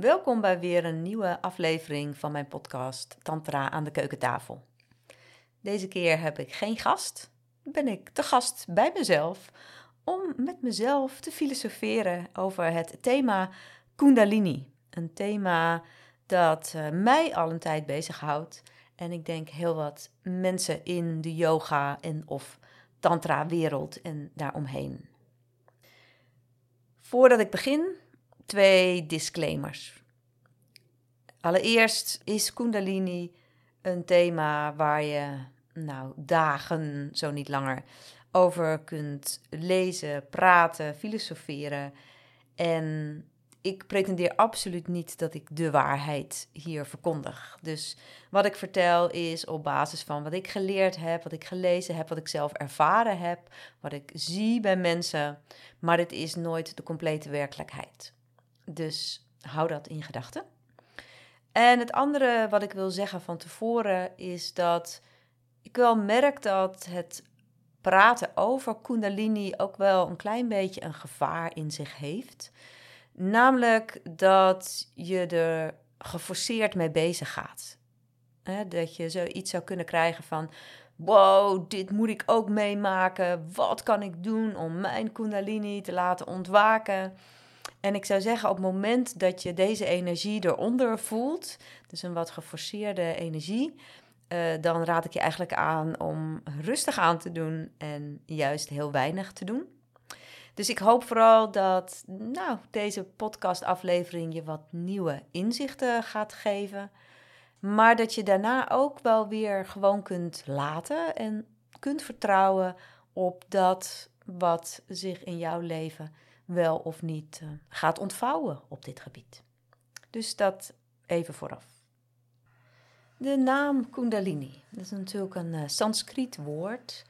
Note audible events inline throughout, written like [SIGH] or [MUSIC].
Welkom bij weer een nieuwe aflevering van mijn podcast Tantra aan de keukentafel. Deze keer heb ik geen gast, ben ik te gast bij mezelf om met mezelf te filosoferen over het thema Kundalini. Een thema dat uh, mij al een tijd bezighoudt en ik denk heel wat mensen in de yoga en of tantra wereld en daaromheen. Voordat ik begin, twee disclaimers. Allereerst is Kundalini een thema waar je nou dagen, zo niet langer, over kunt lezen, praten, filosoferen. En ik pretendeer absoluut niet dat ik de waarheid hier verkondig. Dus wat ik vertel is op basis van wat ik geleerd heb, wat ik gelezen heb, wat ik zelf ervaren heb, wat ik zie bij mensen. Maar het is nooit de complete werkelijkheid. Dus hou dat in gedachten. En het andere wat ik wil zeggen van tevoren is dat ik wel merk dat het praten over Kundalini ook wel een klein beetje een gevaar in zich heeft. Namelijk dat je er geforceerd mee bezig gaat. dat je zoiets zou kunnen krijgen van: wow, dit moet ik ook meemaken. Wat kan ik doen om mijn Kundalini te laten ontwaken? En ik zou zeggen, op het moment dat je deze energie eronder voelt, dus een wat geforceerde energie, uh, dan raad ik je eigenlijk aan om rustig aan te doen en juist heel weinig te doen. Dus ik hoop vooral dat nou, deze podcastaflevering je wat nieuwe inzichten gaat geven. Maar dat je daarna ook wel weer gewoon kunt laten en kunt vertrouwen op dat wat zich in jouw leven wel of niet uh, gaat ontvouwen op dit gebied. Dus dat even vooraf. De naam Kundalini, dat is natuurlijk een uh, Sanskriet woord.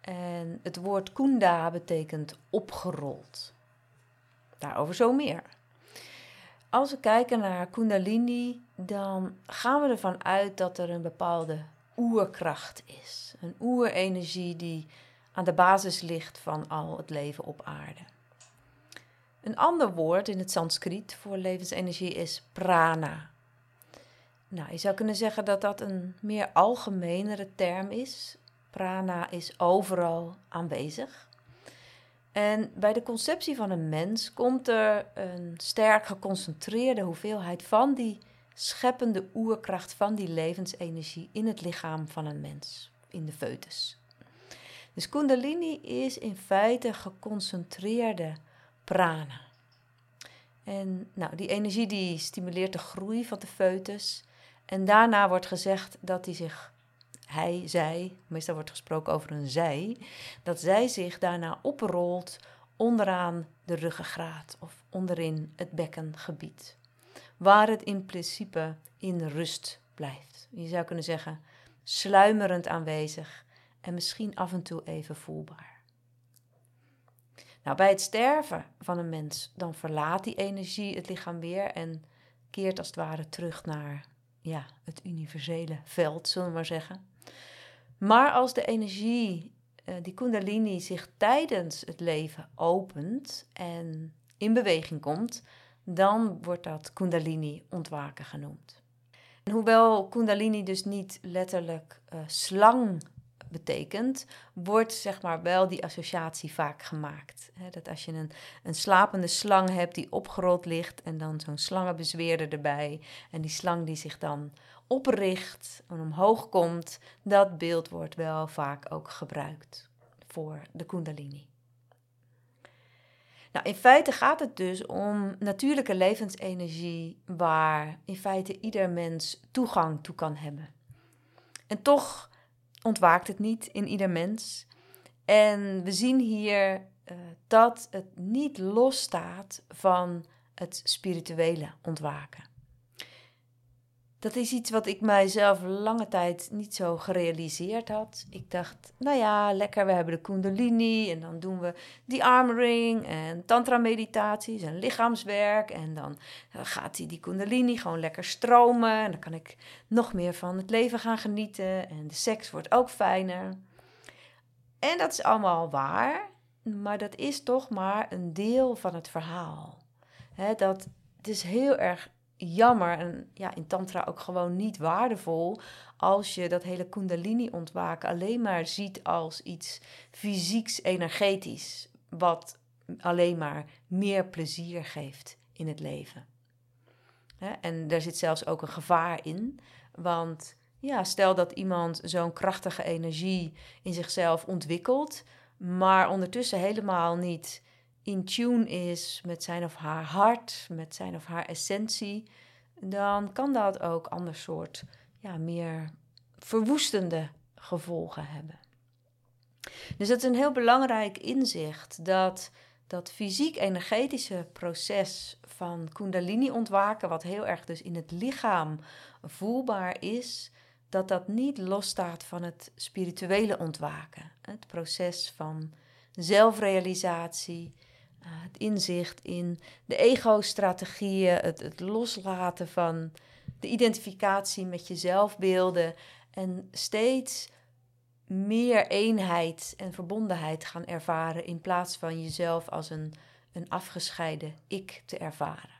En het woord kunda betekent opgerold. Daarover zo meer. Als we kijken naar Kundalini, dan gaan we ervan uit dat er een bepaalde oerkracht is. Een oerenergie die aan de basis ligt van al het leven op aarde. Een ander woord in het Sanskriet voor levensenergie is prana. Nou, je zou kunnen zeggen dat dat een meer algemenere term is. Prana is overal aanwezig. En bij de conceptie van een mens komt er een sterk geconcentreerde hoeveelheid van die scheppende oerkracht van die levensenergie in het lichaam van een mens, in de foetus. Dus Kundalini is in feite geconcentreerde prana. En nou, die energie die stimuleert de groei van de foetus. En daarna wordt gezegd dat hij zich, hij, zij, meestal wordt gesproken over een zij, dat zij zich daarna oprolt onderaan de ruggengraat of onderin het bekkengebied. Waar het in principe in rust blijft. Je zou kunnen zeggen, sluimerend aanwezig en misschien af en toe even voelbaar. Nou, bij het sterven van een mens, dan verlaat die energie het lichaam weer en keert als het ware terug naar ja, het universele veld, zullen we maar zeggen. Maar als de energie, uh, die kundalini, zich tijdens het leven opent en in beweging komt, dan wordt dat kundalini ontwaken genoemd. En hoewel kundalini dus niet letterlijk uh, slang betekent, wordt zeg maar wel die associatie vaak gemaakt. dat als je een, een slapende slang hebt die opgerold ligt en dan zo'n slangenbezweerder erbij en die slang die zich dan opricht en omhoog komt, dat beeld wordt wel vaak ook gebruikt voor de kundalini. Nou, in feite gaat het dus om natuurlijke levensenergie waar in feite ieder mens toegang toe kan hebben. En toch ontwaakt het niet in ieder mens. En we zien hier uh, dat het niet losstaat van het spirituele ontwaken. Dat is iets wat ik mijzelf lange tijd niet zo gerealiseerd had. Ik dacht, nou ja, lekker, we hebben de kundalini en dan doen we die armring en tantra meditaties en lichaamswerk. En dan gaat die, die kundalini gewoon lekker stromen en dan kan ik nog meer van het leven gaan genieten en de seks wordt ook fijner. En dat is allemaal waar, maar dat is toch maar een deel van het verhaal. dat, het is heel erg jammer en ja, in Tantra ook gewoon niet waardevol als je dat hele Kundalini-ontwaken alleen maar ziet als iets fysieks, energetisch, wat alleen maar meer plezier geeft in het leven. En daar zit zelfs ook een gevaar in, want ja, stel dat iemand zo'n krachtige energie in zichzelf ontwikkelt, maar ondertussen helemaal niet in tune is met zijn of haar hart, met zijn of haar essentie, dan kan dat ook ander soort, ja, meer verwoestende gevolgen hebben. Dus dat is een heel belangrijk inzicht dat dat fysiek-energetische proces van Kundalini ontwaken, wat heel erg dus in het lichaam voelbaar is, dat dat niet losstaat van het spirituele ontwaken. Het proces van zelfrealisatie, het inzicht in de ego-strategieën, het, het loslaten van de identificatie met je zelfbeelden en steeds meer eenheid en verbondenheid gaan ervaren in plaats van jezelf als een, een afgescheiden ik te ervaren.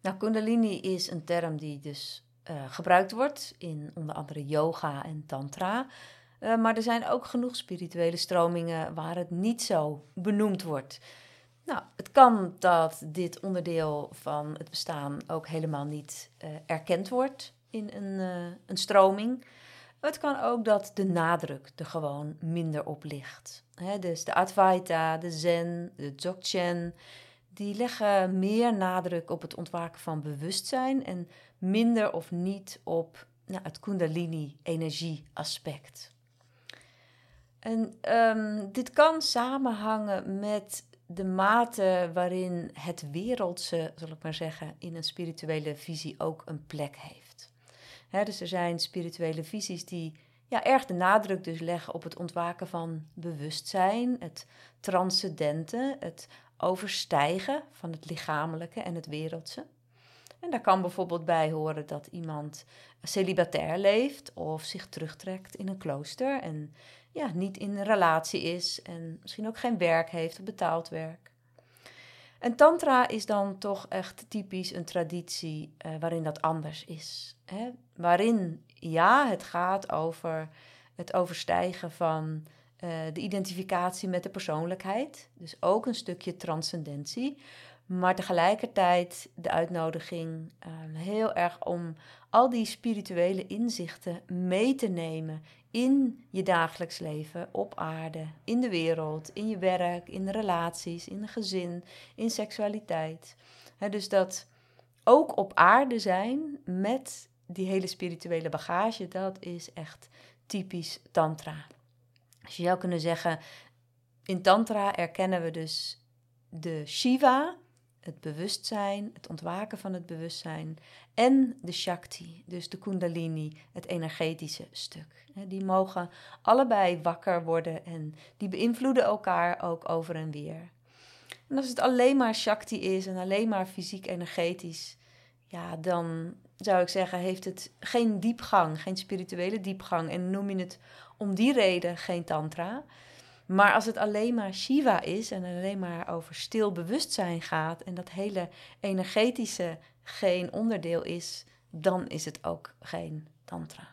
Nou, Kundalini is een term die dus uh, gebruikt wordt in onder andere yoga en tantra. Uh, maar er zijn ook genoeg spirituele stromingen waar het niet zo benoemd wordt. Nou, het kan dat dit onderdeel van het bestaan ook helemaal niet uh, erkend wordt in een, een stroming. Het kan ook dat de nadruk er gewoon minder op ligt. dus de Advaita, de Zen, de Dzogchen, die leggen meer nadruk op het ontwaken van bewustzijn en minder of niet op nou, het Kundalini-energie-aspect. En um, dit kan samenhangen met de mate waarin het wereldse, zal ik maar zeggen, in een spirituele visie ook een plek heeft. dus er zijn spirituele visies die ja, erg de nadruk dus leggen op het ontwaken van bewustzijn, het transcendente, het overstijgen van het lichamelijke en het wereldse. En daar kan bijvoorbeeld bij horen dat iemand celibatair leeft of zich terugtrekt in een klooster en ja, niet in een relatie is en misschien ook geen werk heeft of betaald werk. En Tantra is dan toch echt typisch een traditie uh, waarin dat anders is. Hè? Waarin ja, het gaat over het overstijgen van uh, de identificatie met de persoonlijkheid. Dus ook een stukje transcendentie. Maar tegelijkertijd de uitnodiging uh, heel erg om al die spirituele inzichten mee te nemen in je dagelijks leven op aarde, in de wereld, in je werk, in de relaties, in een gezin, in seksualiteit. dus dat ook op aarde zijn met die hele spirituele bagage, dat is echt typisch Tantra. Dus je zou kunnen zeggen, in Tantra erkennen we dus de Shiva, het bewustzijn, het ontwaken van het bewustzijn en de Shakti, dus de Kundalini, het energetische stuk. Die mogen allebei wakker worden en die beïnvloeden elkaar ook over en weer. En als het alleen maar Shakti is en alleen maar fysiek-energetisch, ja, dan zou ik zeggen, heeft het geen diepgang, geen spirituele diepgang. En noem je het om die reden geen Tantra. Maar als het alleen maar Shiva is en alleen maar over stil bewustzijn gaat en dat hele energetische geen onderdeel is, dan is het ook geen Tantra.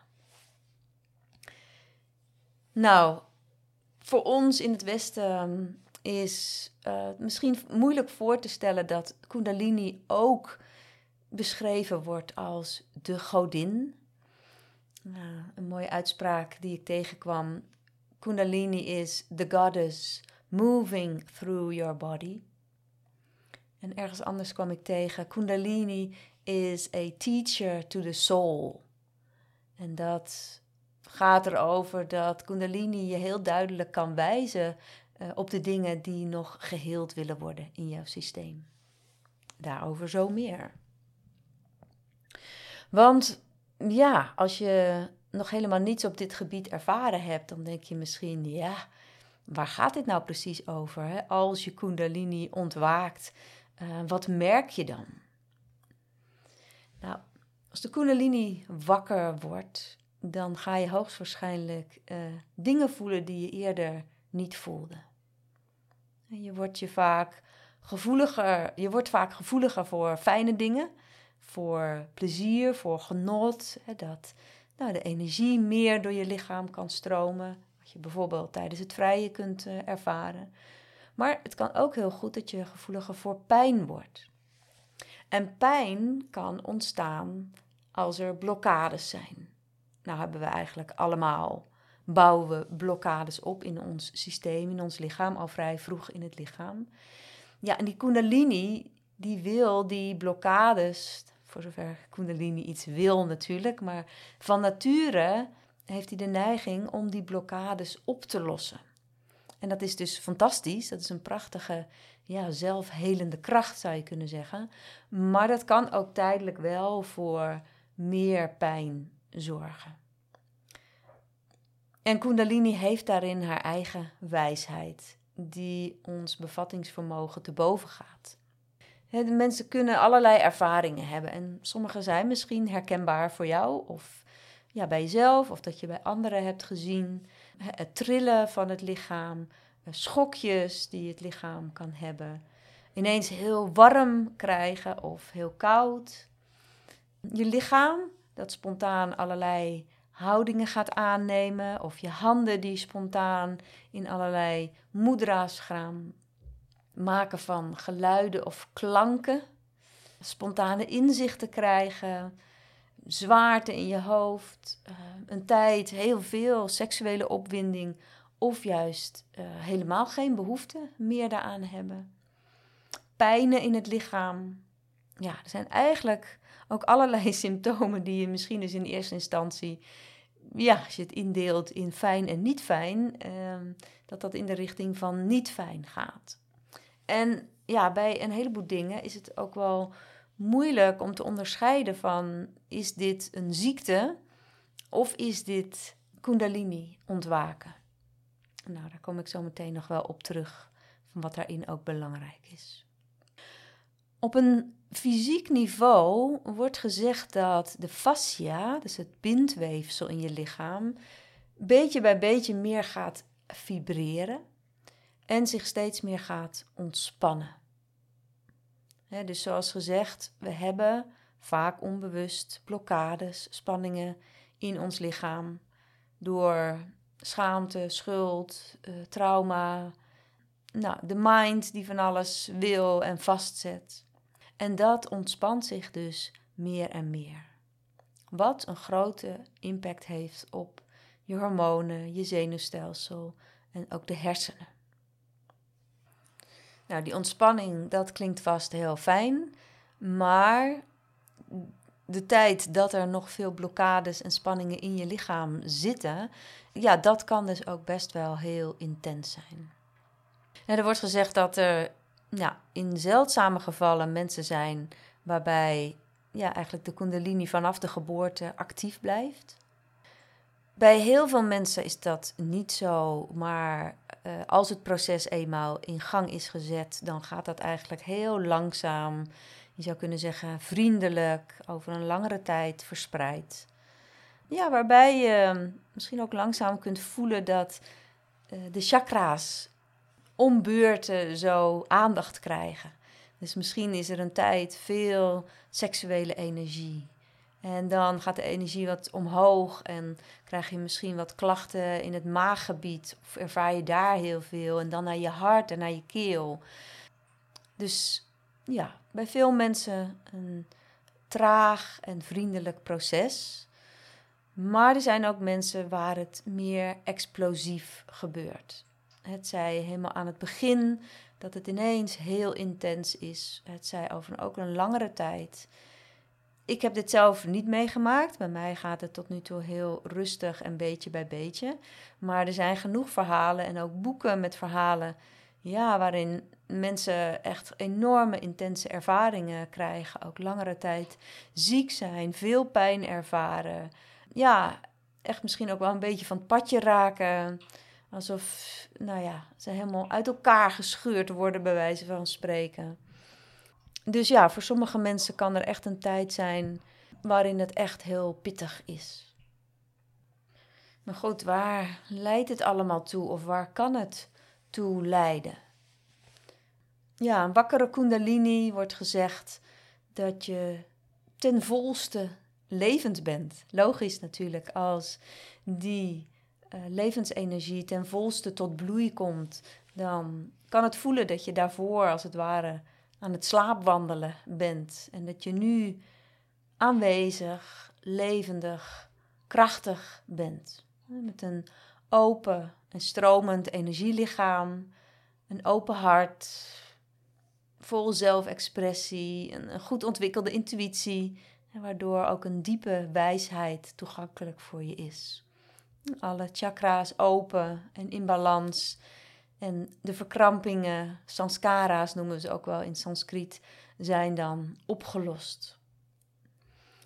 Nou, voor ons in het Westen is uh, misschien moeilijk voor te stellen dat Kundalini ook beschreven wordt als de godin. Nou, een mooie uitspraak die ik tegenkwam Kundalini is the goddess moving through your body. En ergens anders kwam ik tegen Kundalini is a teacher to the soul. En dat gaat erover dat Kundalini je heel duidelijk kan wijzen uh, op de dingen die nog geheeld willen worden in jouw systeem. Daarover zo meer. Want ja, als je nog helemaal niets op dit gebied ervaren hebt, dan denk je misschien, ja, waar gaat dit nou precies over? Hè? Als je Kundalini ontwaakt, uh, wat merk je dan? Nou, als de Kundalini wakker wordt, dan ga je hoogstwaarschijnlijk uh, dingen voelen die je eerder niet voelde. Je wordt je vaak gevoeliger, je wordt vaak gevoeliger voor fijne dingen, voor plezier, voor genot. Hè, dat nou, de energie meer door je lichaam kan stromen. Wat je bijvoorbeeld tijdens het vrije kunt uh, ervaren. Maar het kan ook heel goed dat je gevoeliger voor pijn wordt. En pijn kan ontstaan als er blokkades zijn. Nou hebben we eigenlijk allemaal, bouwen we blokkades op in ons systeem, in ons lichaam, al vrij vroeg in het lichaam. Ja, en die kundalini, die wil die blokkades, voor zover kundalini iets wil natuurlijk, maar van nature heeft hij de neiging om die blokkades op te lossen. En dat is dus fantastisch. Dat is een prachtige, ja, zelfhelende kracht, zou je kunnen zeggen. Maar dat kan ook tijdelijk wel voor meer pijn zorgen. En Kundalini heeft daarin haar eigen wijsheid, die ons bevattingsvermogen te boven gaat. De mensen kunnen allerlei ervaringen hebben en sommige zijn misschien herkenbaar voor jou of ja, bij jezelf of dat je bij anderen hebt gezien. Het trillen van het lichaam, eh, schokjes die het lichaam kan hebben, ineens heel warm krijgen of heel koud. Je lichaam dat spontaan allerlei houdingen gaat aannemen, of je handen die spontaan in allerlei mudra's gaan maken van geluiden of klanken, spontane inzichten krijgen, zwaarte in je hoofd, uh, een tijd heel veel seksuele opwinding of juist uh, helemaal geen behoefte meer daaraan hebben. Pijnen in het lichaam. Ja, er zijn eigenlijk ook allerlei [LAUGHS] symptomen die je misschien dus in eerste instantie, ja, als je het indeelt in fijn en niet fijn, ehm, dat dat in de richting van niet fijn gaat. En ja, bij een heleboel dingen is het ook wel moeilijk om te onderscheiden van is dit een ziekte of is dit kundalini ontwaken. Nou, daar kom ik zo meteen nog wel op terug, van wat daarin ook belangrijk is. Op een fysiek niveau wordt gezegd dat de fascia, dus het bindweefsel in je lichaam, beetje bij beetje meer gaat vibreren en zich steeds meer gaat ontspannen. dus zoals gezegd, we hebben vaak onbewust blokkades, spanningen in ons lichaam door schaamte, schuld, uh, trauma, nou, de mind die van alles wil en vastzet. En dat ontspant zich dus meer en meer. Wat een grote impact heeft op je hormonen, je zenuwstelsel en ook de hersenen. Nou, die ontspanning, dat klinkt vast heel fijn, maar de tijd dat er nog veel blokkades en spanningen in je lichaam zitten, ja, dat kan dus ook best wel heel intens zijn. En er wordt gezegd dat er ja, in zeldzame gevallen mensen zijn waarbij ja, eigenlijk de kundalini vanaf de geboorte actief blijft. Bij heel veel mensen is dat niet zo, maar uh, als het proces eenmaal in gang is gezet, dan gaat dat eigenlijk heel langzaam, je zou kunnen zeggen vriendelijk, over een langere tijd verspreid. Ja, waarbij je misschien ook langzaam kunt voelen dat uh, de chakra's om beurten zo aandacht krijgen. Dus misschien is er een tijd veel seksuele energie. En dan gaat de energie wat omhoog en krijg je misschien wat klachten in het maaggebied. Of ervaar je daar heel veel. En dan naar je hart en naar je keel. Dus ja, bij veel mensen een traag en vriendelijk proces. Maar er zijn ook mensen waar het meer explosief gebeurt. Het zij helemaal aan het begin dat het ineens heel intens is. Het zij over ook een langere tijd. Ik heb dit zelf niet meegemaakt. Bij mij gaat het tot nu toe heel rustig en beetje bij beetje. Maar er zijn genoeg verhalen en ook boeken met verhalen. Ja, waarin mensen echt enorme intense ervaringen krijgen. Ook langere tijd ziek zijn, veel pijn ervaren. Ja, echt misschien ook wel een beetje van het padje raken. Alsof, nou ja, ze helemaal uit elkaar gescheurd worden, bij wijze van spreken. Dus ja, voor sommige mensen kan er echt een tijd zijn waarin het echt heel pittig is. Maar goed, waar leidt het allemaal toe of waar kan het toe leiden? ja, een wakkere kundalini wordt gezegd dat je ten volste levend bent. Logisch natuurlijk, als die uh, levensenergie ten volste tot bloei komt, dan kan het voelen dat je daarvoor als het ware aan het slaapwandelen bent. En dat je nu aanwezig, levendig, krachtig bent. Met een open en stromend energielichaam, een open hart, vol zelfexpressie, een, een goed ontwikkelde intuïtie, waardoor ook een diepe wijsheid toegankelijk voor je is. Alle chakra's open en in balans. En de verkrampingen, sanskara's noemen ze ook wel in Sanskriet, zijn dan opgelost.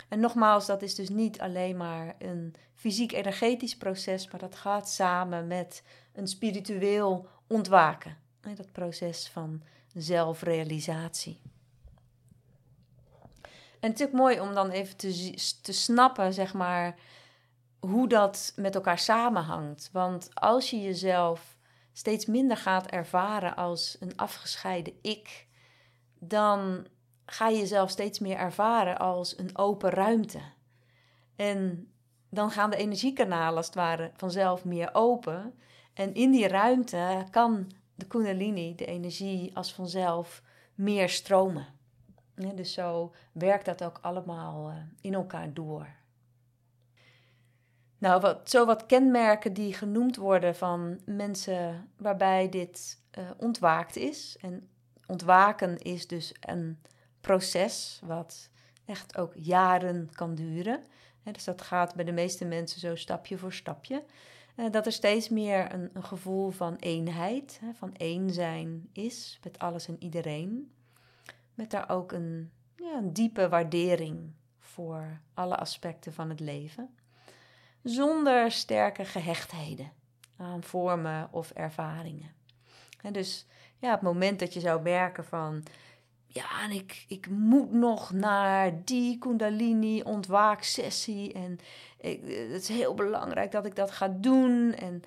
En nogmaals, dat is dus niet alleen maar een fysiek-energetisch proces, maar dat gaat samen met een spiritueel ontwaken. Dat proces van zelfrealisatie. En het is ook mooi om dan even te, te snappen, zeg maar, hoe dat met elkaar samenhangt. Want als je jezelf steeds minder gaat ervaren als een afgescheiden ik, dan ga je jezelf steeds meer ervaren als een open ruimte. En dan gaan de energiekanalen als het ware vanzelf meer open. En in die ruimte kan de kundalini, de energie, als vanzelf meer stromen. dus zo werkt dat ook allemaal eh, in elkaar door. Nou, wat, zo wat kenmerken die genoemd worden van mensen waarbij dit uh, ontwaakt is. En ontwaken is dus een proces wat echt ook jaren kan duren. dus dat gaat bij de meeste mensen zo stapje voor stapje. Uh, dat er steeds meer een, een gevoel van eenheid, van één zijn is met alles en iedereen. Met daar ook een, ja, een diepe waardering voor alle aspecten van het leven zonder sterke gehechtheden aan vormen of ervaringen. En dus ja, het moment dat je zou merken van, ja, ik, ik moet nog naar die Kundalini ontwaaksessie en ik, het is heel belangrijk dat ik dat ga doen en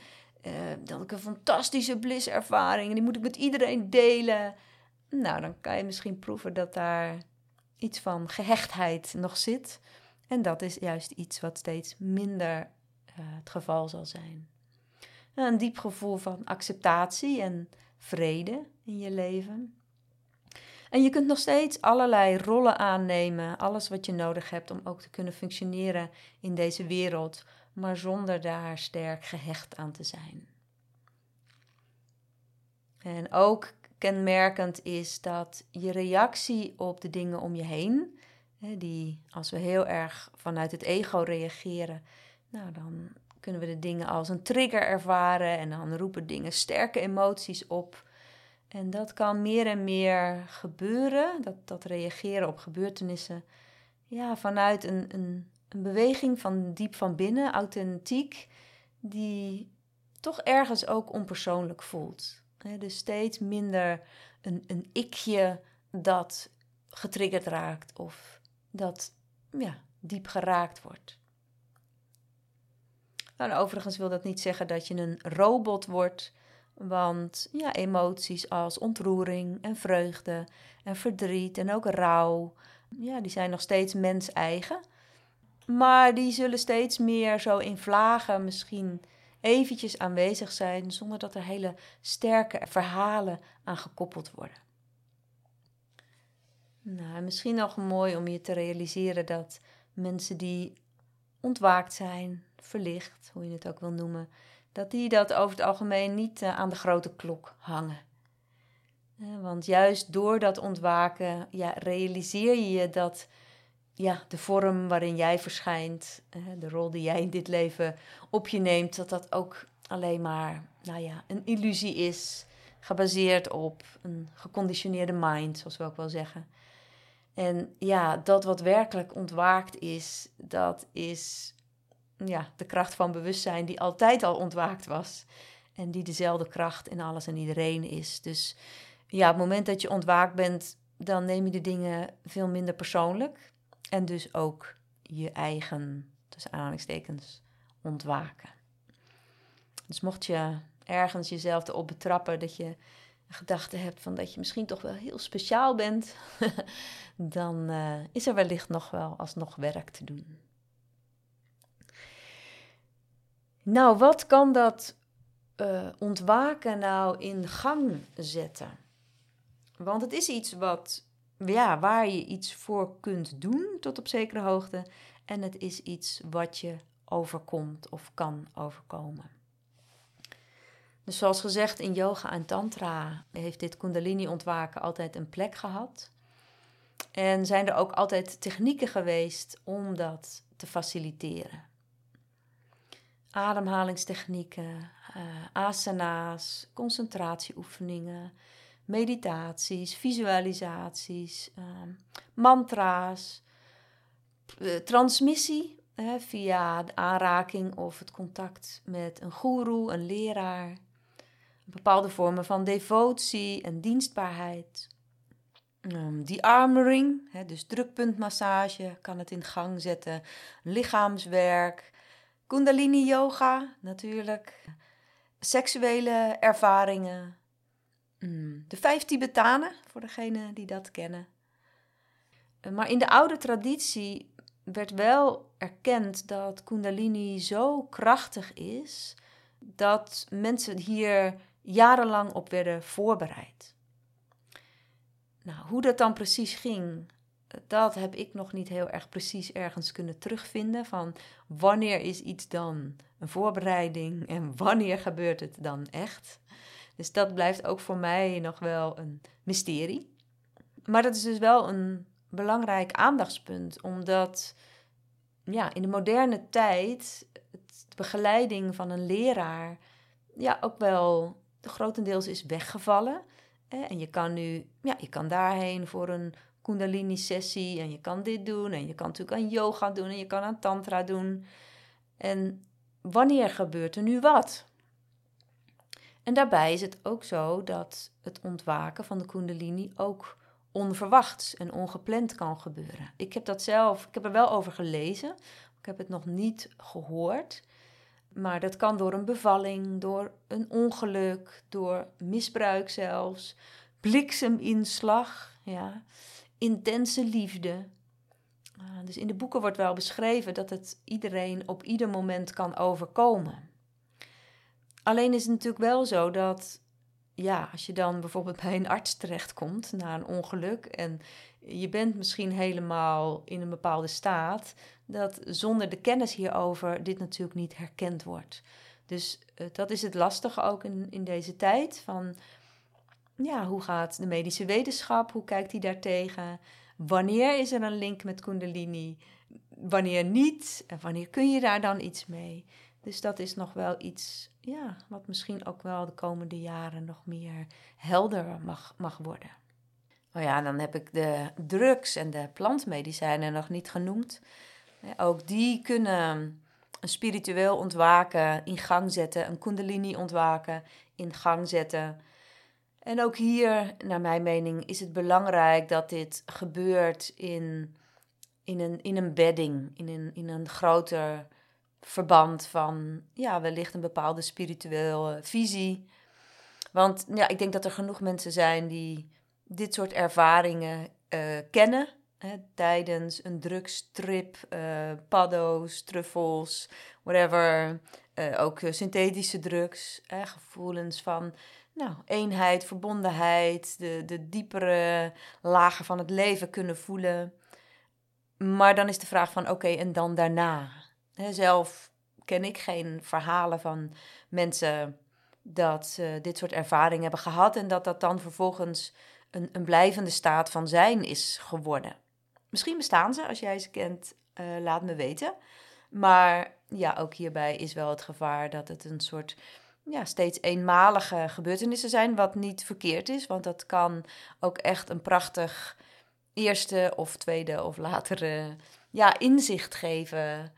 uh, dat ik een fantastische blisservaring en die moet ik met iedereen delen. Nou, dan kan je misschien proeven dat daar iets van gehechtheid nog zit. En dat is juist iets wat steeds minder uh, het geval zal zijn. Een diep gevoel van acceptatie en vrede in je leven. En je kunt nog steeds allerlei rollen aannemen, alles wat je nodig hebt om ook te kunnen functioneren in deze wereld, maar zonder daar sterk gehecht aan te zijn. En ook kenmerkend is dat je reactie op de dingen om je heen, die als we heel erg vanuit het ego reageren, nou dan kunnen we de dingen als een trigger ervaren en dan roepen dingen sterke emoties op. En dat kan meer en meer gebeuren, dat, dat reageren op gebeurtenissen, ja, vanuit een, een, een beweging van diep van binnen, authentiek, die toch ergens ook onpersoonlijk voelt. dus steeds minder een, een ikje dat getriggerd raakt of dat ja, diep geraakt wordt. Nou, overigens wil dat niet zeggen dat je een robot wordt, want ja, emoties als ontroering en vreugde en verdriet en ook rouw, ja, die zijn nog steeds mens-eigen. Maar die zullen steeds meer zo in vlagen misschien eventjes aanwezig zijn, zonder dat er hele sterke verhalen aan gekoppeld worden. Nou, misschien nog mooi om je te realiseren dat mensen die ontwaakt zijn, verlicht, hoe je het ook wil noemen, dat die dat over het algemeen niet uh, aan de grote klok hangen. Uh, want juist door dat ontwaken ja, realiseer je je dat ja, de vorm waarin jij verschijnt, uh, de rol die jij in dit leven op je neemt, dat dat ook alleen maar nou ja, een illusie is, gebaseerd op een geconditioneerde mind, zoals we ook wel zeggen. En ja, dat wat werkelijk ontwaakt is, dat is ja, de kracht van bewustzijn die altijd al ontwaakt was. En die dezelfde kracht in alles en iedereen is. Dus ja, op het moment dat je ontwaakt bent, dan neem je de dingen veel minder persoonlijk. En dus ook je eigen, tussen aanhalingstekens, ontwaken. Dus mocht je ergens jezelf erop betrappen dat je gedachte hebt van dat je misschien toch wel heel speciaal bent, [LAUGHS] dan uh, is er wellicht nog wel alsnog werk te doen. Nou, wat kan dat uh, ontwaken nou in gang zetten? Want het is iets wat, ja, waar je iets voor kunt doen tot op zekere hoogte. En het is iets wat je overkomt of kan overkomen. Dus zoals gezegd, in yoga en tantra heeft dit kundalini-ontwaken altijd een plek gehad. En zijn er ook altijd technieken geweest om dat te faciliteren. Ademhalingstechnieken, uh, asana's, concentratieoefeningen, meditaties, visualisaties, uh, mantra's, uh, transmissie via de aanraking of het contact met een goeroe, een leraar, bepaalde vormen van devotie en dienstbaarheid. Um, die armoring, hè, dus drukpuntmassage, kan het in gang zetten. Lichaamswerk, kundalini yoga natuurlijk, seksuele ervaringen. Mm, de vijf Tibetanen, voor degenen die dat kennen. Uh, maar in de oude traditie werd wel erkend dat kundalini zo krachtig is dat mensen hier jarenlang op werden voorbereid. Nou, hoe dat dan precies ging, dat heb ik nog niet heel erg precies ergens kunnen terugvinden. Van wanneer is iets dan een voorbereiding en [LAUGHS] wanneer gebeurt het dan echt? Dus dat blijft ook voor mij nog wel een mysterie. Maar dat is dus wel een belangrijk aandachtspunt, omdat ja, in de moderne tijd de begeleiding van een leraar ja, ook wel grotendeels is weggevallen. Hè? En je kan nu, ja, je kan daarheen voor een Kundalini-sessie en je kan dit doen en je kan natuurlijk aan yoga doen en je kan aan tantra doen. En wanneer gebeurt er nu wat? En daarbij is het ook zo dat het ontwaken van de Kundalini ook onverwachts en ongepland kan gebeuren. Ik heb dat zelf, ik heb er wel over gelezen, ik heb het nog niet gehoord. Maar dat kan door een bevalling, door een ongeluk, door misbruik zelfs, blikseminslag, ja, intense liefde. Uh, dus in de boeken wordt wel beschreven dat het iedereen op ieder moment kan overkomen. Alleen is het natuurlijk wel zo dat ja, als je dan bijvoorbeeld bij een arts terechtkomt na een ongeluk en je bent misschien helemaal in een bepaalde staat, dat zonder de kennis hierover dit natuurlijk niet herkend wordt. Dus uh, dat is het lastige ook in, in deze tijd. Van ja, hoe gaat de medische wetenschap? Hoe kijkt die daartegen? Wanneer is er een link met Kundalini? Wanneer niet? En wanneer kun je daar dan iets mee? Dus dat is nog wel iets, ja, wat misschien ook wel de komende jaren nog meer helder mag, mag worden. Oh ja, dan heb ik de drugs en de plantmedicijnen nog niet genoemd. Ook die kunnen een spiritueel ontwaken in gang zetten, een kundalini ontwaken in gang zetten. En ook hier, naar mijn mening, is het belangrijk dat dit gebeurt in, in, een, in een bedding, in een, in een groter verband van ja, wellicht een bepaalde spirituele visie. Want ja, ik denk dat er genoeg mensen zijn die dit soort ervaringen uh, kennen. Hè, tijdens een drugstrip, uh, paddo's, truffels, whatever. Uh, ook synthetische drugs. gevoelens van nou, eenheid, verbondenheid, de, de diepere lagen van het leven kunnen voelen. Maar dan is de vraag van oké, en dan daarna? zelf ken ik geen verhalen van mensen dat dit soort ervaringen hebben gehad en dat dat dan vervolgens een, een blijvende staat van zijn is geworden. Misschien bestaan ze, als jij ze kent, uh, laat me weten. Maar ja, ook hierbij is wel het gevaar dat het een soort ja, steeds eenmalige gebeurtenissen zijn, wat niet verkeerd is, want dat kan ook echt een prachtig eerste of tweede of latere ja, inzicht geven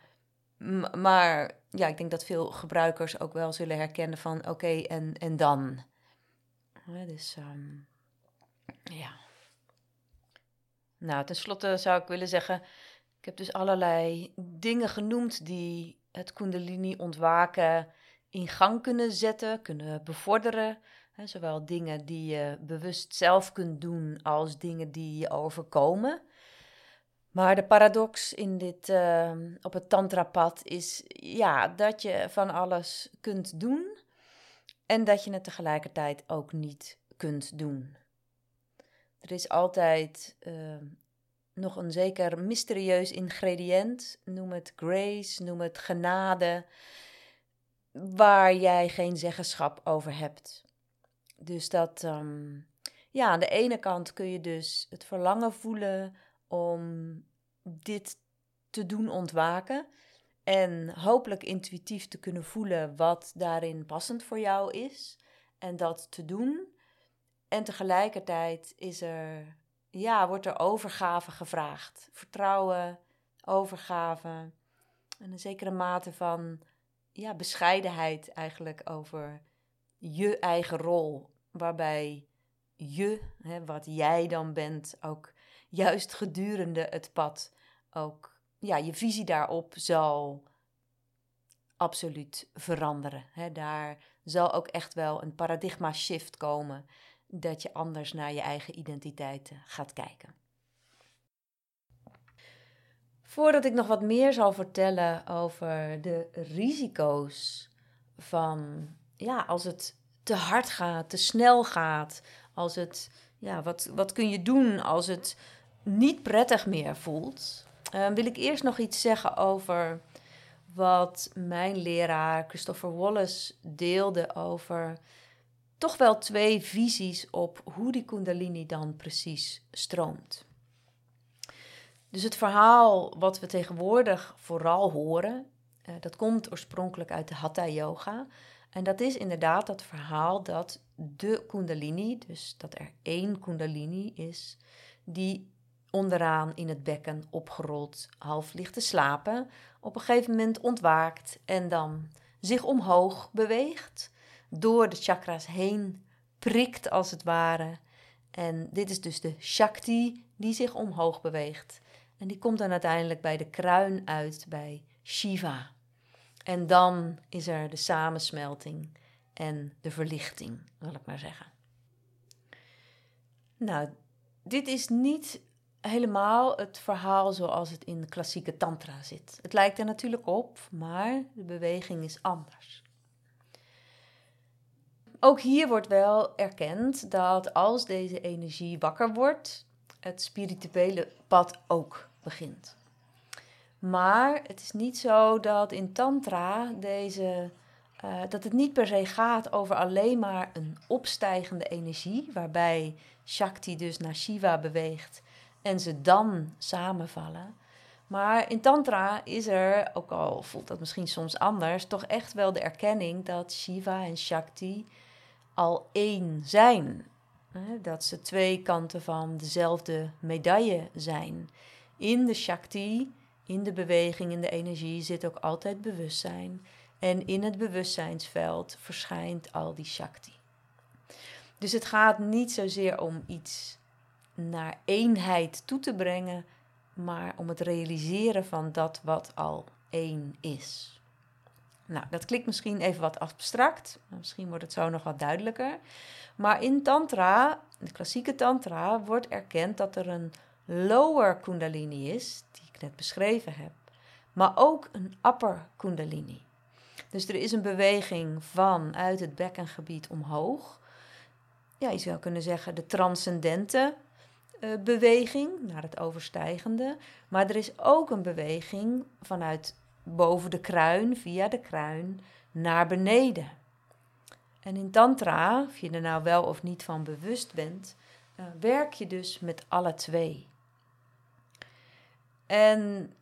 maar ja, ik denk dat veel gebruikers ook wel zullen herkennen van oké, en, en dan. dus um, ja. Nou, tenslotte zou ik willen zeggen, ik heb dus allerlei dingen genoemd die het kundalini ontwaken in gang kunnen zetten, kunnen bevorderen. zowel dingen die je bewust zelf kunt doen als dingen die je overkomen. Maar de paradox in dit, ehm, op het tantrapad is ja, dat je van alles kunt doen en dat je het tegelijkertijd ook niet kunt doen. Er is altijd ehm, nog een zeker mysterieus ingrediënt, noem het grace, noem het genade, waar jij geen zeggenschap over hebt. Dus dat, ehm, ja, aan de ene kant kun je dus het verlangen voelen om dit te doen ontwaken. En hopelijk intuïtief te kunnen voelen wat daarin passend voor jou is. En dat te doen. En tegelijkertijd is er, ja, wordt er overgave gevraagd. Vertrouwen, overgave. En een zekere mate van ja, bescheidenheid eigenlijk over je eigen rol. Waarbij je, hè, wat jij dan bent, ook juist gedurende het pad ook ja, je visie daarop zal absoluut veranderen. Hè. Daar zal ook echt wel een paradigma shift komen dat je anders naar je eigen identiteit gaat kijken. Voordat ik nog wat meer zal vertellen over de risico's van ja, als het te hard gaat, te snel gaat, als het ja, wat, wat kun je doen als het niet prettig meer voelt, uh, wil ik eerst nog iets zeggen over wat mijn leraar Christopher Wallace deelde over toch wel twee visies op hoe die Kundalini dan precies stroomt. Dus het verhaal wat we tegenwoordig vooral horen, uh, dat komt oorspronkelijk uit de Hatha Yoga. En dat is inderdaad dat verhaal dat de Kundalini, dus dat er één Kundalini is, die onderaan in het bekken opgerold, half ligt te slapen, op een gegeven moment ontwaakt en dan zich omhoog beweegt, door de chakras heen prikt als het ware. En dit is dus de Shakti die zich omhoog beweegt. En die komt dan uiteindelijk bij de kruin uit bij Shiva. En dan is er de samensmelting en de verlichting, wil ik maar zeggen. Nou, dit is niet helemaal het verhaal zoals het in de klassieke tantra zit. Het lijkt er natuurlijk op, maar de beweging is anders. Ook hier wordt wel erkend dat als deze energie wakker wordt, het spirituele pad ook begint. Maar het is niet zo dat in tantra deze uh, dat het niet per se gaat over alleen maar een opstijgende energie, waarbij Shakti dus naar Shiva beweegt en ze dan samenvallen. Maar in Tantra is er, ook al voelt dat misschien soms anders, toch echt wel de erkenning dat Shiva en Shakti al één zijn. Dat ze twee kanten van dezelfde medaille zijn. In de Shakti, in de beweging, in de energie zit ook altijd bewustzijn. En in het bewustzijnsveld verschijnt al die Shakti. Dus het gaat niet zozeer om iets naar eenheid toe te brengen, maar om het realiseren van dat wat al één is. Nou, dat klinkt misschien even wat abstract, misschien wordt het zo nog wat duidelijker. Maar in Tantra, de klassieke Tantra, wordt erkend dat er een lower Kundalini is, die ik net beschreven heb, maar ook een upper Kundalini. Dus er is een beweging van uit het bekkengebied omhoog. Ja, je zou kunnen zeggen de transcendente uh, beweging naar het overstijgende. Maar er is ook een beweging vanuit boven de kruin, via de kruin, naar beneden. En in Tantra, of je er nou wel of niet van bewust bent, uh, werk je dus met alle twee. En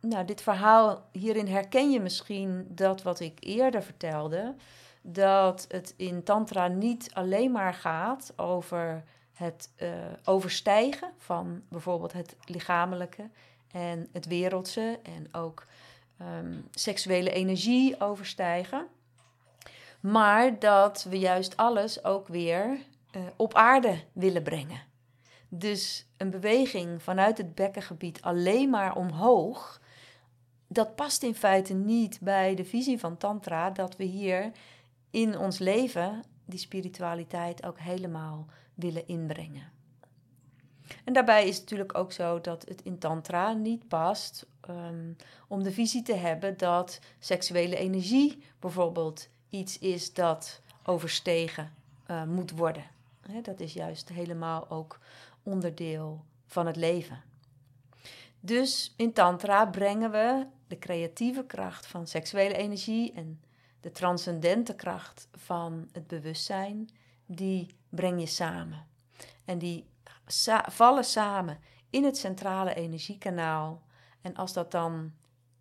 nou, dit verhaal, hierin herken je misschien dat wat ik eerder vertelde, dat het in Tantra niet alleen maar gaat over het uh, overstijgen van bijvoorbeeld het lichamelijke en het wereldse en ook um, seksuele energie overstijgen. Maar dat we juist alles ook weer uh, op aarde willen brengen. Dus een beweging vanuit het bekkengebied alleen maar omhoog, dat past in feite niet bij de visie van Tantra dat we hier in ons leven die spiritualiteit ook helemaal willen inbrengen. En daarbij is het natuurlijk ook zo dat het in Tantra niet past ehm, om de visie te hebben dat seksuele energie bijvoorbeeld iets is dat overstegen uh, moet worden. dat is juist helemaal ook onderdeel van het leven. Dus in Tantra brengen we de creatieve kracht van seksuele energie en de transcendente kracht van het bewustzijn, die breng je samen. En die vallen samen in het centrale energiekanaal. En als dat dan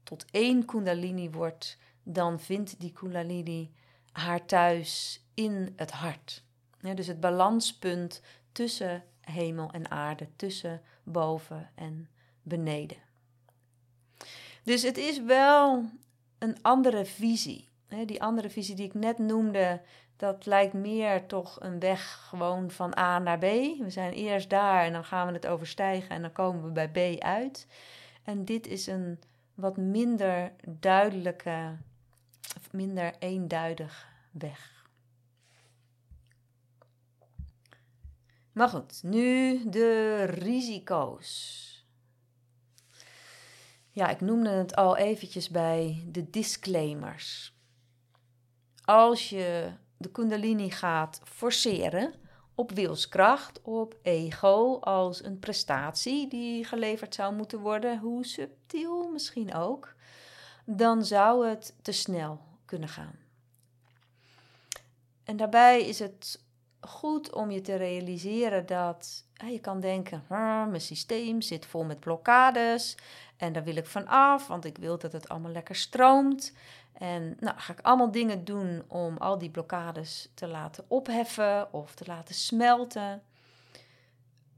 tot één Kundalini wordt, dan vindt die Kundalini haar thuis in het hart. dus het balanspunt tussen hemel en aarde, tussen boven en beneden. Dus het is wel een andere visie. Die andere visie die ik net noemde, dat lijkt meer toch een weg gewoon van A naar B. We zijn eerst daar en dan gaan we het overstijgen en dan komen we bij B uit. En dit is een wat minder duidelijke, minder eenduidig weg. Maar goed, nu de risico's. Ja, ik noemde het al eventjes bij de disclaimers. Als je de Kundalini gaat forceren op wilskracht, op ego, als een prestatie die geleverd zou moeten worden, hoe subtiel misschien ook, dan zou het te snel kunnen gaan. En daarbij is het goed om je te realiseren dat je kan denken: mijn systeem zit vol met blokkades en daar wil ik van af, want ik wil dat het allemaal lekker stroomt. En nou ga ik allemaal dingen doen om al die blokkades te laten opheffen of te laten smelten.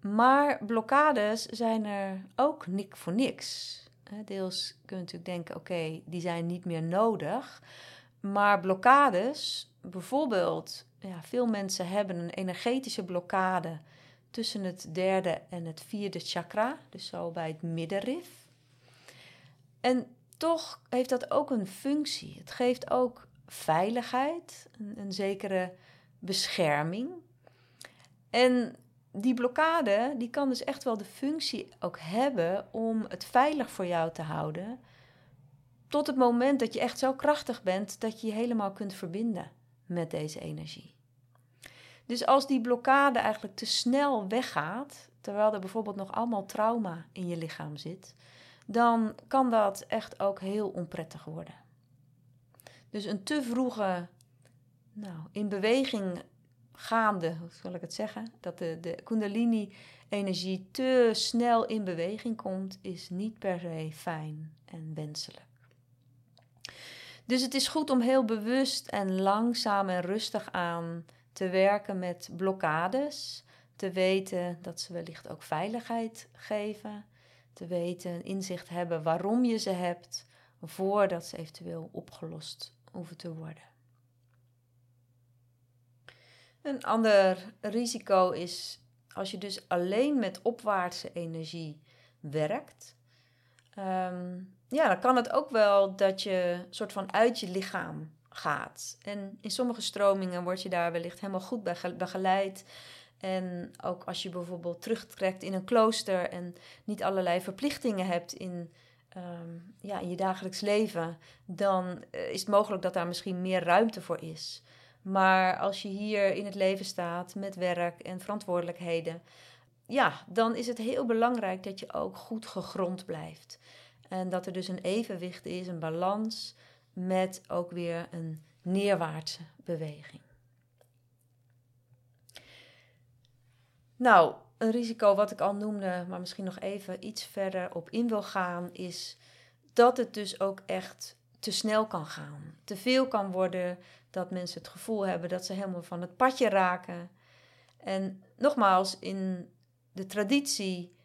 Maar blokkades zijn er ook niet voor niks. Deels kun je natuurlijk denken, oké, die zijn niet meer nodig. Maar blokkades, bijvoorbeeld, ja, veel mensen hebben een energetische blokkade tussen het derde en het vierde chakra, dus zo bij het middenrif. En toch heeft dat ook een functie. Het geeft ook veiligheid, een, een zekere bescherming. En die blokkade, die kan dus echt wel de functie ook hebben om het veilig voor jou te houden. Tot het moment dat je echt zo krachtig bent dat je je helemaal kunt verbinden met deze energie. Dus als die blokkade eigenlijk te snel weggaat, terwijl er bijvoorbeeld nog allemaal trauma in je lichaam zit, dan kan dat echt ook heel onprettig worden. Dus een te vroege, nou, in beweging gaande, hoe zal ik het zeggen, dat de, de Kundalini-energie te snel in beweging komt, is niet per se fijn en wenselijk. Dus het is goed om heel bewust en langzaam en rustig aan te werken met blokkades, te weten dat ze wellicht ook veiligheid geven te weten, inzicht hebben waarom je ze hebt, voordat ze eventueel opgelost hoeven te worden. Een ander risico is als je dus alleen met opwaartse energie werkt. Ehm, ja, dan kan het ook wel dat je soort van uit je lichaam gaat. En in sommige stromingen word je daar wellicht helemaal goed bij begeleid. En ook als je bijvoorbeeld terugtrekt in een klooster en niet allerlei verplichtingen hebt in, ehm, ja, in je dagelijks leven, dan eh, is het mogelijk dat daar misschien meer ruimte voor is. Maar als je hier in het leven staat met werk en verantwoordelijkheden, ja, dan is het heel belangrijk dat je ook goed gegrond blijft. En dat er dus een evenwicht is, een balans met ook weer een neerwaartse beweging. Nou, een risico wat ik al noemde, maar misschien nog even iets verder op in wil gaan, is dat het dus ook echt te snel kan gaan. Te veel kan worden, dat mensen het gevoel hebben dat ze helemaal van het padje raken. En nogmaals, in de traditie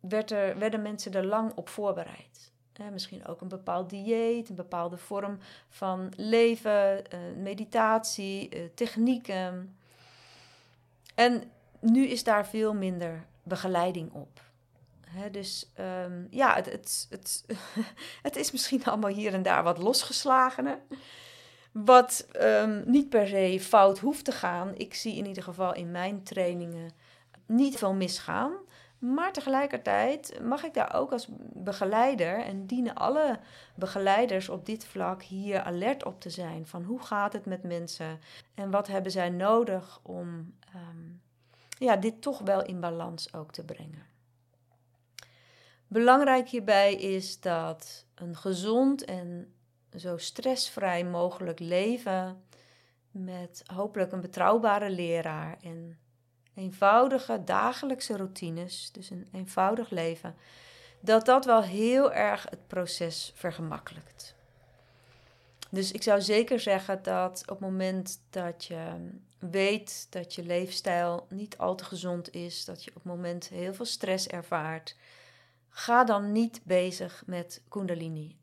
werd er, werden mensen er lang op voorbereid. misschien ook een bepaald dieet, een bepaalde vorm van leven, eh, meditatie, eh, technieken. En nu is daar veel minder begeleiding op. dus ehm, ja, het, het, het, [LAUGHS] het is misschien allemaal hier en daar wat losgeslagener. Wat ehm, niet per se fout hoeft te gaan. Ik zie in ieder geval in mijn trainingen niet veel misgaan. Maar tegelijkertijd mag ik daar ook als begeleider en dienen alle begeleiders op dit vlak hier alert op te zijn. Van hoe gaat het met mensen en wat hebben zij nodig om ehm, ja, dit toch wel in balans ook te brengen. Belangrijk hierbij is dat een gezond en zo stressvrij mogelijk leven met hopelijk een betrouwbare leraar en eenvoudige dagelijkse routines, dus een eenvoudig leven, dat dat wel heel erg het proces vergemakkelijkt. Dus ik zou zeker zeggen dat op het moment dat je weet dat je leefstijl niet al te gezond is, dat je op het moment heel veel stress ervaart, ga dan niet bezig met Kundalini.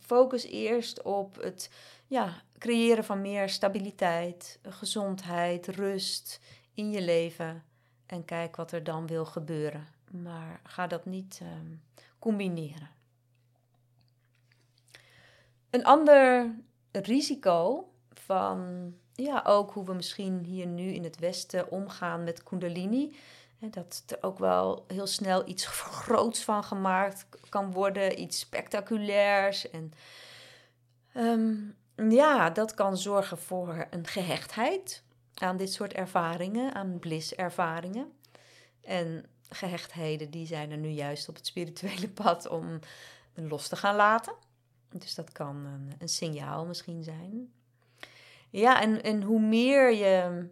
Focus eerst op het ja, creëren van meer stabiliteit, gezondheid, rust in je leven en kijk wat er dan wil gebeuren. Maar ga dat niet um, combineren. Een ander risico van ja, ook hoe we misschien hier nu in het Westen omgaan met Kundalini. Dat er ook wel heel snel iets [LAUGHS] groots van gemaakt kan worden, iets spectaculairs. En ehm, ja, dat kan zorgen voor een gehechtheid aan dit soort ervaringen, aan bliss-ervaringen. En gehechtheden, die zijn er nu juist op het spirituele [LAUGHS] pad om los te gaan laten. Dus dat kan een, een signaal misschien zijn. Ja, en, en hoe meer je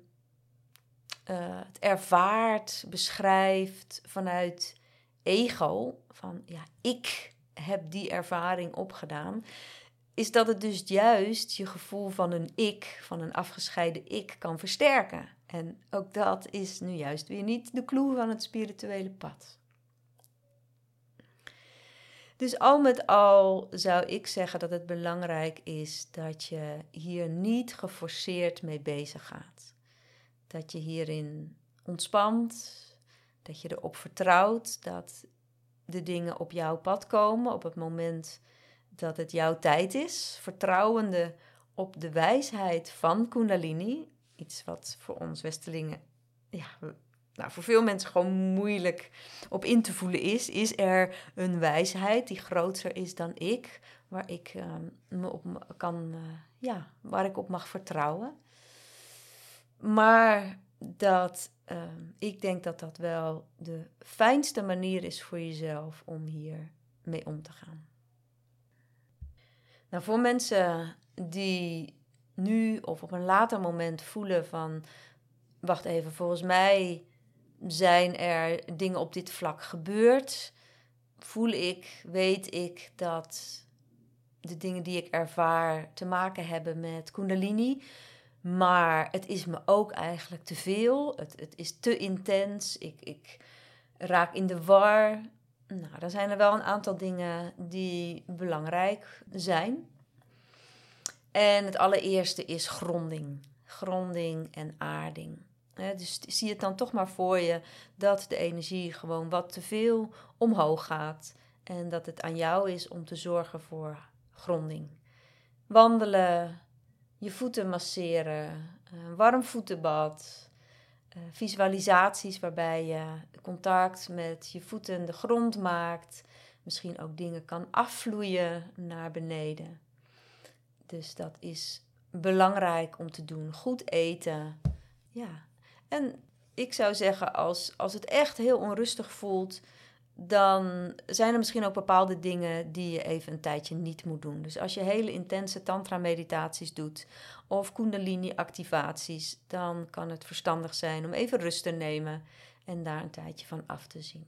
uh, het ervaart, beschrijft vanuit ego, van ja, ik heb die ervaring opgedaan, is dat het dus juist je gevoel van een ik, van een afgescheiden ik, kan versterken. En ook dat is nu juist weer niet de clue van het spirituele pad. Dus al met al zou ik zeggen dat het belangrijk is dat je hier niet geforceerd mee bezig gaat. Dat je hierin ontspant, dat je erop vertrouwt dat de dingen op jouw pad komen op het moment dat het jouw tijd is, vertrouwende op de wijsheid van Kundalini. Iets wat voor ons Westelingen, ja, nou, voor veel mensen gewoon moeilijk op in te voelen is. Is er een wijsheid die groter is dan ik, waar ik ehm, me op kan, uh, ja, waar ik op mag vertrouwen. Maar dat ehm, ik denk dat dat wel de fijnste manier is voor jezelf om hier mee om te gaan. Nou, voor mensen die nu of op een later moment voelen van, wacht even, volgens mij zijn er dingen op dit vlak gebeurd, voel ik, weet ik dat de dingen die ik ervaar te maken hebben met Kundalini. Maar het is me ook eigenlijk te veel. Het, het is te intens. Ik, ik raak in de war. Nou, dan zijn er wel een aantal dingen die belangrijk zijn. En het allereerste is gronding. Gronding en aarding. Dus zie het dan toch maar voor je dat de energie gewoon wat te veel omhoog gaat. En dat het aan jou is om te zorgen voor gronding. Wandelen, je voeten masseren, een warm voetenbad, eh, visualisaties waarbij je contact met je voeten de grond maakt. Misschien ook dingen kan afvloeien naar beneden. Dus dat is belangrijk om te doen. Goed eten. Ja. En ik zou zeggen, als, als het echt heel onrustig voelt, dan zijn er misschien ook bepaalde dingen die je even een tijdje niet moet doen. Dus als je hele intense tantra-meditaties doet of kundalini-activaties, dan kan het verstandig zijn om even rust te nemen en daar een tijdje van af te zien.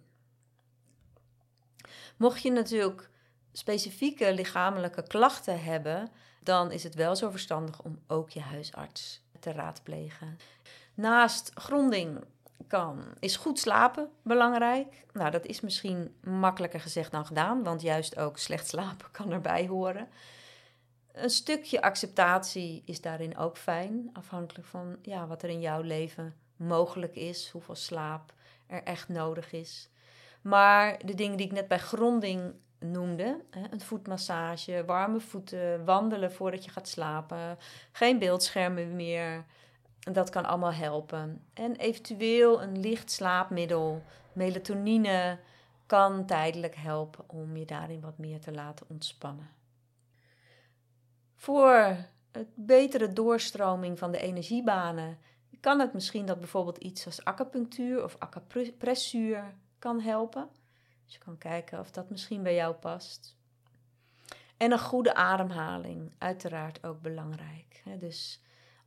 Mocht je natuurlijk specifieke lichamelijke klachten hebben, dan is het wel zo verstandig om ook je huisarts te raadplegen. Naast gronding kan, is goed slapen belangrijk. Nou, dat is misschien makkelijker gezegd dan gedaan, want juist ook slecht slapen kan erbij horen. Een stukje acceptatie is daarin ook fijn, afhankelijk van ja, wat er in jouw leven mogelijk is, hoeveel slaap er echt nodig is. Maar de dingen die ik net bij gronding noemde. Een voetmassage, warme voeten, wandelen voordat je gaat slapen, geen beeldschermen meer. Dat kan allemaal helpen. En eventueel een licht slaapmiddel, melatonine, kan tijdelijk helpen om je daarin wat meer te laten ontspannen. Voor het betere doorstroming van de energiebanen kan het misschien dat bijvoorbeeld iets als acupunctuur of acupressuur kan helpen. Dus je kan kijken of dat misschien bij jou past. En een goede ademhaling, uiteraard ook belangrijk. Dus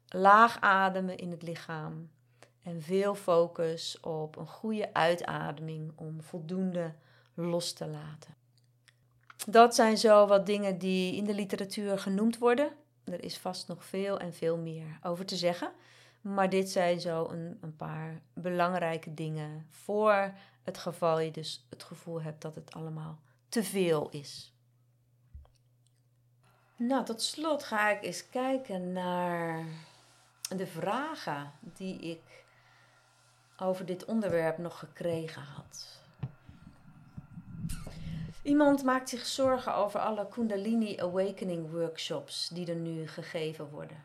laag ademen in het lichaam en veel focus op een goede uitademing om voldoende los te laten. Dat zijn zo wat dingen die in de literatuur genoemd worden. Er is vast nog veel en veel meer over te zeggen. Maar dit zijn zo een, een paar belangrijke dingen voor het geval je dus het gevoel hebt dat het allemaal te veel is. Nou, tot slot ga ik eens kijken naar de vragen die ik over dit onderwerp nog gekregen had. Iemand maakt zich zorgen over alle Kundalini Awakening workshops die er nu gegeven worden.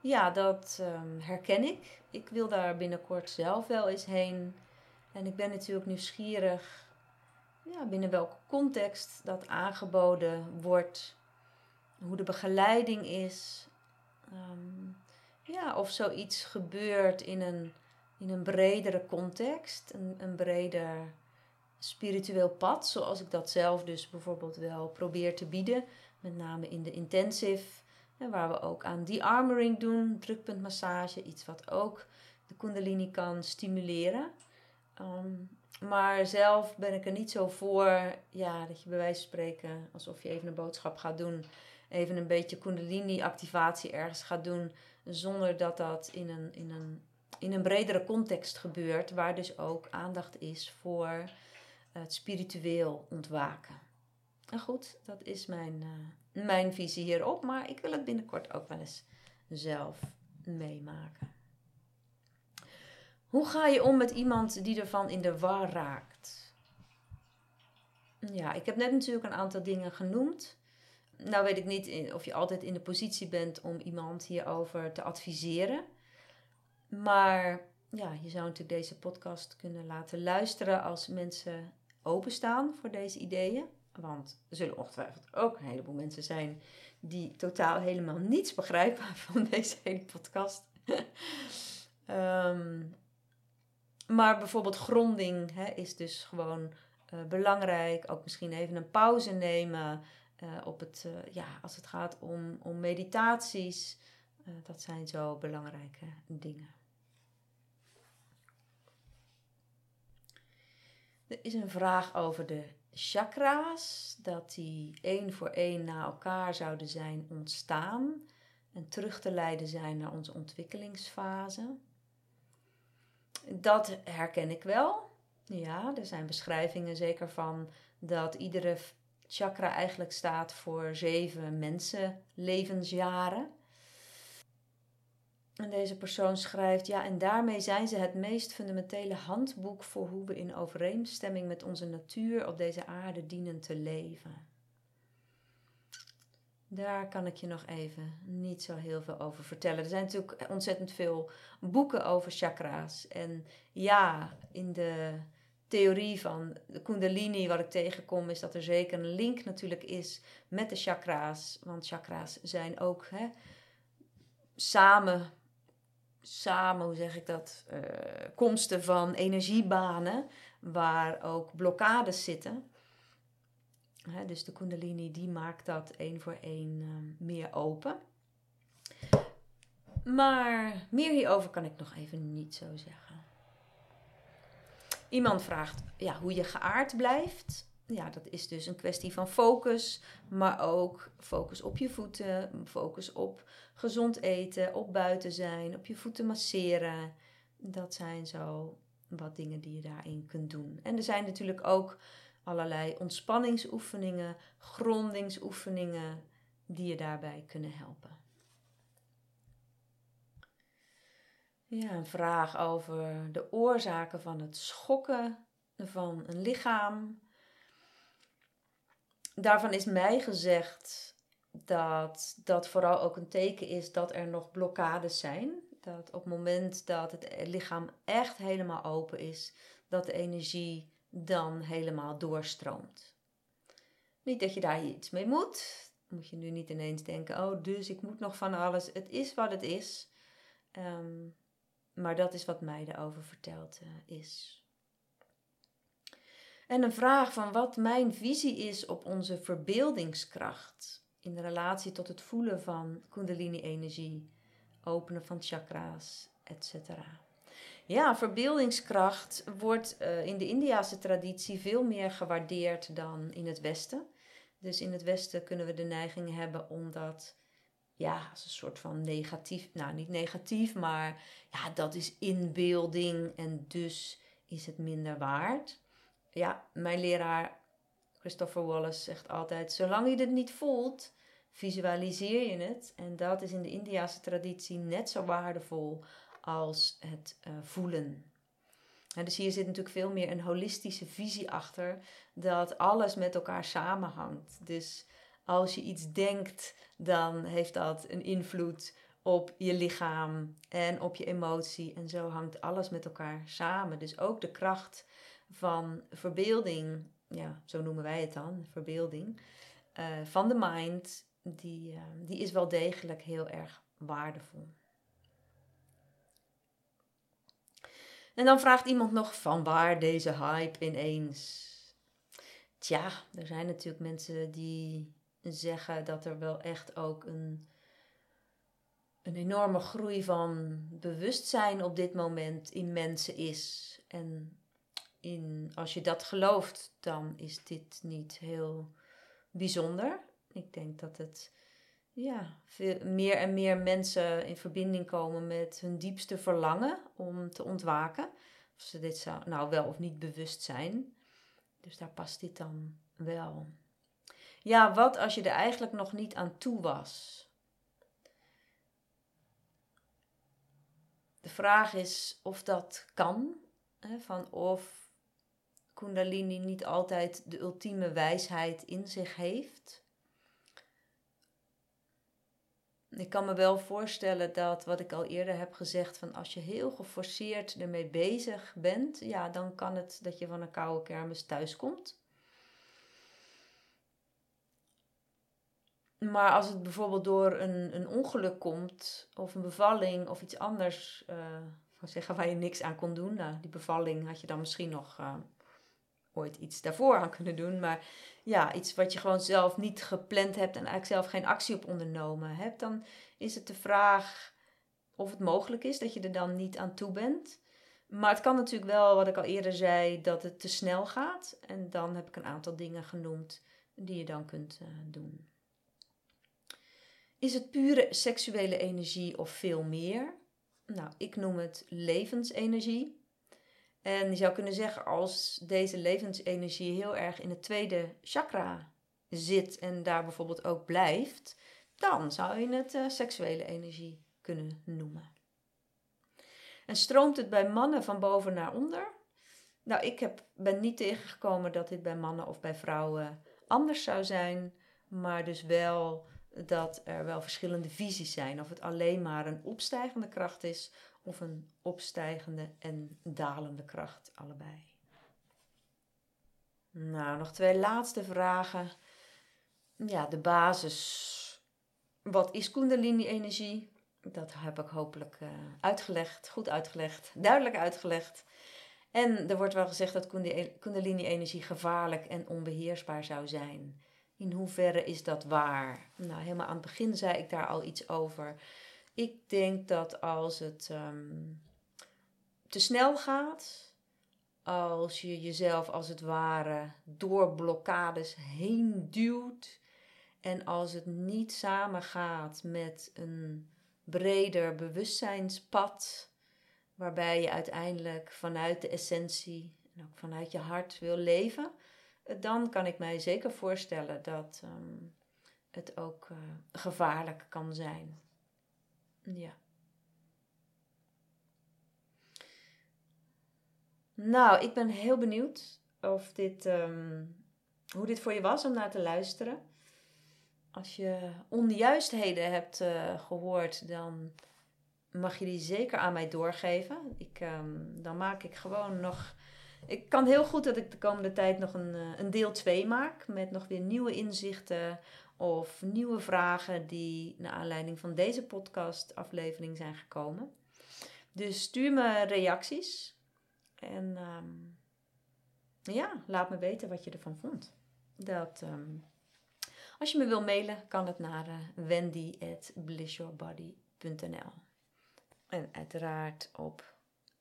Ja, dat ehm, herken ik. Ik wil daar binnenkort zelf wel eens heen. En ik ben natuurlijk nieuwsgierig ja, binnen welke context dat aangeboden wordt. Hoe de begeleiding is. Ehm, ja, of zoiets gebeurt in een, in een bredere context. Een, een breder spiritueel pad. Zoals ik dat zelf dus bijvoorbeeld wel probeer te bieden. Met name in de intensive waar we ook aan de-armoring doen, drukpuntmassage, iets wat ook de kundalini kan stimuleren. Ehm, maar zelf ben ik er niet zo voor ja, dat je bij wijze van spreken, alsof je even een boodschap gaat doen, even een beetje kundalini-activatie ergens gaat doen, zonder dat dat in een, in, een, in een bredere context gebeurt, waar dus ook aandacht is voor het spiritueel ontwaken. En goed, dat is mijn, uh, mijn visie hierop. Maar ik wil het binnenkort ook wel eens zelf meemaken. Hoe ga je om met iemand die ervan in de war raakt? Ja, ik heb net natuurlijk een aantal dingen genoemd. Nou weet ik niet of je altijd in de positie bent om iemand hierover te adviseren. Maar ja, je zou natuurlijk deze podcast kunnen laten luisteren als mensen openstaan voor deze ideeën. Want er zullen ongetwijfeld ook een heleboel mensen zijn die totaal helemaal niets begrijpen [LAUGHS] van deze hele podcast. [LAUGHS] Ehm, maar bijvoorbeeld gronding hè, is dus gewoon uh, belangrijk. Ook misschien even een pauze nemen uh, op het, uh, ja, als het gaat om, om meditaties. dat zijn zo belangrijke dingen. Er is een vraag over de chakra's, dat die één voor één na elkaar zouden zijn ontstaan en terug te leiden zijn naar onze ontwikkelingsfase. Dat herken ik wel. Ja, er zijn beschrijvingen zeker van dat iedere chakra eigenlijk staat voor zeven mensenlevensjaren. En deze persoon schrijft: Ja, en daarmee zijn ze het meest fundamentele handboek voor hoe we in overeenstemming met onze natuur op deze aarde dienen te leven. Daar kan ik je nog even niet zo heel veel over vertellen. Er zijn natuurlijk ontzettend veel boeken over chakra's. En ja, in de theorie van de Kundalini, wat ik tegenkom, is dat er zeker een link natuurlijk is met de chakra's. Want chakra's zijn ook hè, samen samen, hoe zeg ik dat, uh, komsten van energiebanen waar ook blokkades zitten. Hè, dus de Kundalini die maakt dat één voor één uh, meer open. Maar meer hierover kan ik nog even niet zo zeggen. Iemand vraagt ja, hoe je geaard blijft. Ja, dat is dus een kwestie van focus, maar ook focus op je voeten, focus op gezond eten, op buiten zijn, op je voeten masseren. Dat zijn zo wat dingen die je daarin kunt doen. En er zijn natuurlijk ook allerlei ontspanningsoefeningen, grondingsoefeningen die je daarbij kunnen helpen. Ja, een vraag over de oorzaken van het schokken van een lichaam. daarvan is mij gezegd dat dat vooral ook een teken is dat er nog blokkades zijn. Dat op het moment dat het lichaam echt helemaal open is, dat de energie dan helemaal doorstroomt. Niet dat je daar iets mee moet. Moet je nu niet ineens denken, oh dus ik moet nog van alles. Het is wat het is. Ehm, maar dat is wat mij erover verteld uh, is. En een vraag van wat mijn visie is op onze verbeeldingskracht in relatie tot het voelen van kundalini-energie, openen van chakra's, etc. Ja, verbeeldingskracht wordt uh, in de Indiase traditie veel meer gewaardeerd dan in het Westen. Dus in het Westen kunnen we de neiging hebben om dat ja, als een soort van negatief, nou niet negatief, maar ja, dat is inbeelding en dus is het minder waard. Ja, mijn leraar Christopher Wallace zegt altijd: zolang je het niet voelt, visualiseer je het. En dat is in de Indiase traditie net zo waardevol als het uh, voelen. En dus hier zit natuurlijk veel meer een holistische visie achter, dat alles met elkaar samenhangt. Dus als je iets denkt, dan heeft dat een invloed op je lichaam en op je emotie. En zo hangt alles met elkaar samen. Dus ook de kracht van verbeelding, ja, zo noemen wij het dan, verbeelding, uh, van de mind, die, uh, die is wel degelijk heel erg waardevol. En dan vraagt iemand nog van waar deze hype ineens? Tja, er zijn natuurlijk mensen die zeggen dat er wel echt ook een, een enorme groei van bewustzijn op dit moment in mensen is. En in, als je dat gelooft, dan is dit niet heel bijzonder. Ik denk dat het ja, veel, meer en meer mensen in verbinding komen met hun diepste verlangen om te ontwaken. Of ze dit zou, nou wel of niet bewust zijn. Dus daar past dit dan wel. Ja, wat als je er eigenlijk nog niet aan toe was? De vraag is of dat kan. Hè, van of Kundalini niet altijd de ultieme wijsheid in zich heeft. Ik kan me wel voorstellen dat wat ik al eerder heb gezegd, van als je heel geforceerd ermee bezig bent, ja, dan kan het dat je van een koude kermis thuiskomt. Maar als het bijvoorbeeld door een, een ongeluk komt, of een bevalling of iets anders, uh, zeggen waar je niks aan kon doen, nou, die bevalling had je dan misschien nog uh, ooit iets daarvoor aan kunnen doen. Maar ja, iets wat je gewoon zelf niet gepland hebt en eigenlijk zelf geen actie op ondernomen hebt, dan is het de vraag of het mogelijk is dat je er dan niet aan toe bent. Maar het kan natuurlijk wel, wat ik al eerder zei, dat het te snel gaat. En dan heb ik een aantal dingen genoemd die je dan kunt uh, doen. Is het pure seksuele energie of veel meer? Nou, ik noem het levensenergie. En je zou kunnen zeggen, als deze levensenergie heel erg in het tweede chakra zit en daar bijvoorbeeld ook blijft, dan zou je het uh, seksuele energie kunnen noemen. En stroomt het bij mannen van boven naar onder? Nou, ik heb, ben niet tegengekomen dat dit bij mannen of bij vrouwen anders zou zijn, maar dus wel dat er wel verschillende visies zijn. Of het alleen maar een opstijgende kracht is of een opstijgende en dalende kracht, allebei. Nou, nog twee laatste vragen. Ja, de basis. Wat is Kundalini-energie? Dat heb ik hopelijk uh, uitgelegd, goed uitgelegd, duidelijk uitgelegd. En er wordt wel gezegd dat Kundalini-energie gevaarlijk en onbeheersbaar zou zijn. In hoeverre is dat waar? Nou, helemaal aan het begin zei ik daar al iets over. Ik denk dat als het ehm, te snel gaat, als je jezelf als het ware door blokkades heen duwt en als het niet samengaat met een breder bewustzijnspad, waarbij je uiteindelijk vanuit de essentie en ook vanuit je hart wil leven, dan kan ik mij zeker voorstellen dat ehm, het ook uh, gevaarlijk kan zijn. Ja. Nou, ik ben heel benieuwd of dit um, hoe dit voor je was om naar te luisteren. Als je onjuistheden hebt uh, gehoord, dan mag je die zeker aan mij doorgeven. Ik, ehm, dan maak ik gewoon nog. Ik kan heel goed dat ik de komende tijd nog een, uh, een deel 2 maak. Met nog weer nieuwe inzichten of nieuwe vragen die naar aanleiding van deze podcast-aflevering zijn gekomen. Dus stuur me reacties. En um, ja, laat me weten wat je ervan vond. Dat, um, als je me wil mailen, kan het naar uh, En uiteraard op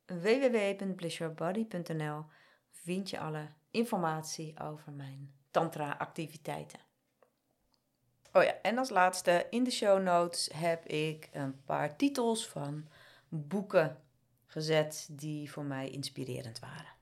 www.blissyourbody.nl vind je alle informatie over mijn tantra-activiteiten. Oh ja, en als laatste, in de show notes heb ik een paar titels van boeken gezet die voor mij inspirerend waren.